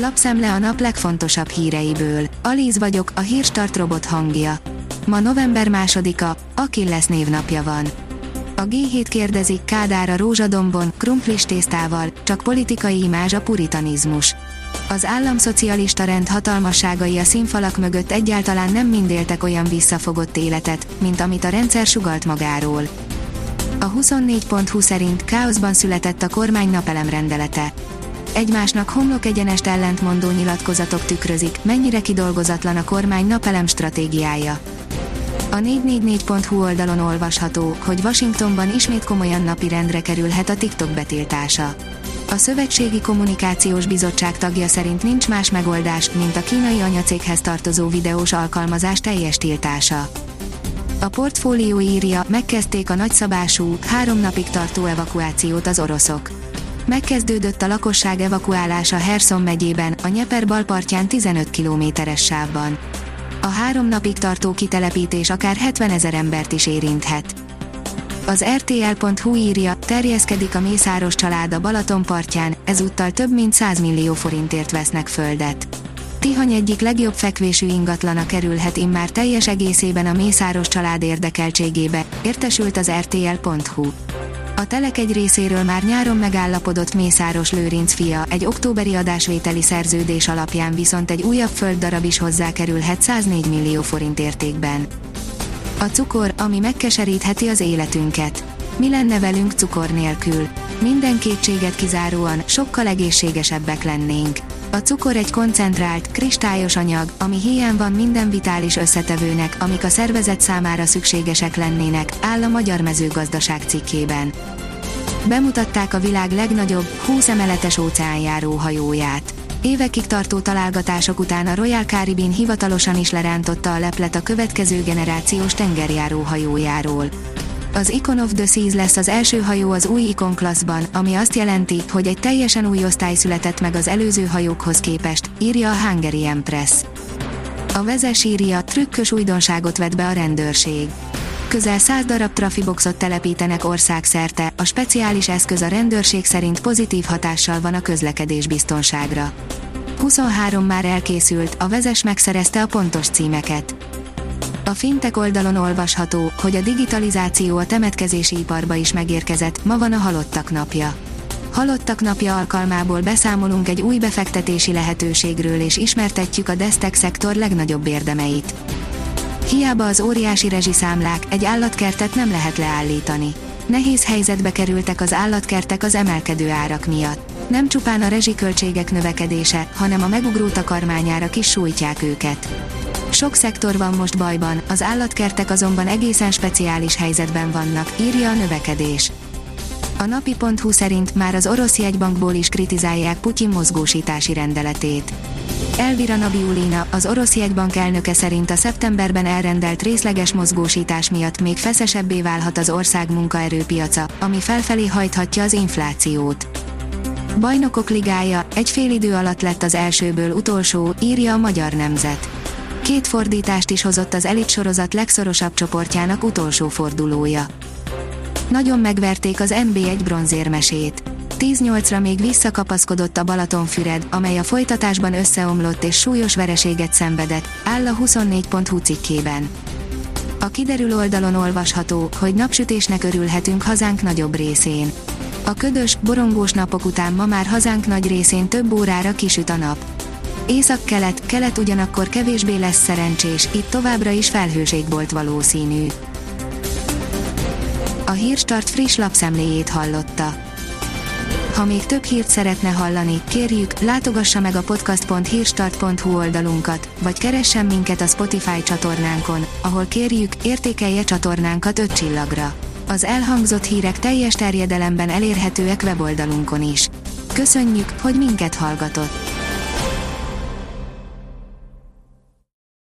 Lapszemle a nap legfontosabb híreiből. Alíz vagyok, a hírstart robot hangja. Ma november másodika, Akilles névnapja van. A G7 kérdezi, Kádár a rózsadombon, krumplis tésztával, csak politikai imázs a puritanizmus. Az államszocialista rend hatalmasságai a színfalak mögött egyáltalán nem mind éltek olyan visszafogott életet, mint amit a rendszer sugalt magáról. A 24.20 szerint káoszban született a kormány napelem rendelete egymásnak homlok egyenest ellentmondó nyilatkozatok tükrözik, mennyire kidolgozatlan a kormány napelem stratégiája. A 444.hu oldalon olvasható, hogy Washingtonban ismét komolyan napirendre kerülhet a TikTok betiltása. A Szövetségi Kommunikációs Bizottság tagja szerint nincs más megoldás, mint a kínai anyacéghez tartozó videós alkalmazás teljes tiltása. A portfólió írja, megkezdték a nagyszabású, három napig tartó evakuációt az oroszok megkezdődött a lakosság evakuálása Herson megyében, a Nyeper balpartján 15 kilométeres sávban. A három napig tartó kitelepítés akár 70 ezer embert is érinthet. Az RTL.hu írja, terjeszkedik a Mészáros család a Balaton partján, ezúttal több mint 100 millió forintért vesznek földet. Tihany egyik legjobb fekvésű ingatlana kerülhet immár teljes egészében a Mészáros család érdekeltségébe, értesült az RTL.hu. A Telek egy részéről már nyáron megállapodott Mészáros Lőrinc fia, egy októberi adásvételi szerződés alapján viszont egy újabb földdarab is hozzákerülhet 104 millió forint értékben. A cukor, ami megkeserítheti az életünket. Mi lenne velünk cukor nélkül? Minden kétséget kizáróan, sokkal egészségesebbek lennénk. A cukor egy koncentrált, kristályos anyag, ami hiány van minden vitális összetevőnek, amik a szervezet számára szükségesek lennének, áll a Magyar Mezőgazdaság cikkében. Bemutatták a világ legnagyobb, 20 emeletes óceánjáró hajóját. Évekig tartó találgatások után a Royal Caribbean hivatalosan is lerántotta a leplet a következő generációs tengerjáró hajójáról. Az Icon of the Seas lesz az első hajó az új Icon Classban, ami azt jelenti, hogy egy teljesen új osztály született meg az előző hajókhoz képest, írja a Hungary Empress. A vezes írja, trükkös újdonságot vett be a rendőrség. Közel 100 darab trafiboxot telepítenek országszerte, a speciális eszköz a rendőrség szerint pozitív hatással van a közlekedés biztonságra. 23 már elkészült, a vezes megszerezte a pontos címeket. A fintek oldalon olvasható, hogy a digitalizáció a temetkezési iparba is megérkezett, ma van a halottak napja. Halottak napja alkalmából beszámolunk egy új befektetési lehetőségről és ismertetjük a Desztek szektor legnagyobb érdemeit. Hiába az óriási rezsiszámlák, egy állatkertet nem lehet leállítani. Nehéz helyzetbe kerültek az állatkertek az emelkedő árak miatt. Nem csupán a rezsiköltségek növekedése, hanem a megugró takarmányárak is sújtják őket. Sok szektor van most bajban, az állatkertek azonban egészen speciális helyzetben vannak, írja a növekedés. A napi.hu szerint már az orosz jegybankból is kritizálják Putyin mozgósítási rendeletét. Elvira Nabiulina, az orosz jegybank elnöke szerint a szeptemberben elrendelt részleges mozgósítás miatt még feszesebbé válhat az ország munkaerőpiaca, ami felfelé hajthatja az inflációt. Bajnokok ligája, egy fél idő alatt lett az elsőből utolsó, írja a magyar nemzet. Két fordítást is hozott az elit sorozat legszorosabb csoportjának utolsó fordulója. Nagyon megverték az NB1 bronzérmesét. 10-8-ra még visszakapaszkodott a Balatonfüred, amely a folytatásban összeomlott és súlyos vereséget szenvedett, áll a 24.hu cikkében. A kiderül oldalon olvasható, hogy napsütésnek örülhetünk hazánk nagyobb részén. A ködös, borongós napok után ma már hazánk nagy részén több órára kisüt a nap. Észak-kelet, kelet ugyanakkor kevésbé lesz szerencsés, itt továbbra is felhőség volt valószínű. A Hírstart friss lapszemléjét hallotta. Ha még több hírt szeretne hallani, kérjük, látogassa meg a podcast.hírstart.hu oldalunkat, vagy keressen minket a Spotify csatornánkon, ahol kérjük, értékelje csatornánkat 5 csillagra. Az elhangzott hírek teljes terjedelemben elérhetőek weboldalunkon is. Köszönjük, hogy minket hallgatott!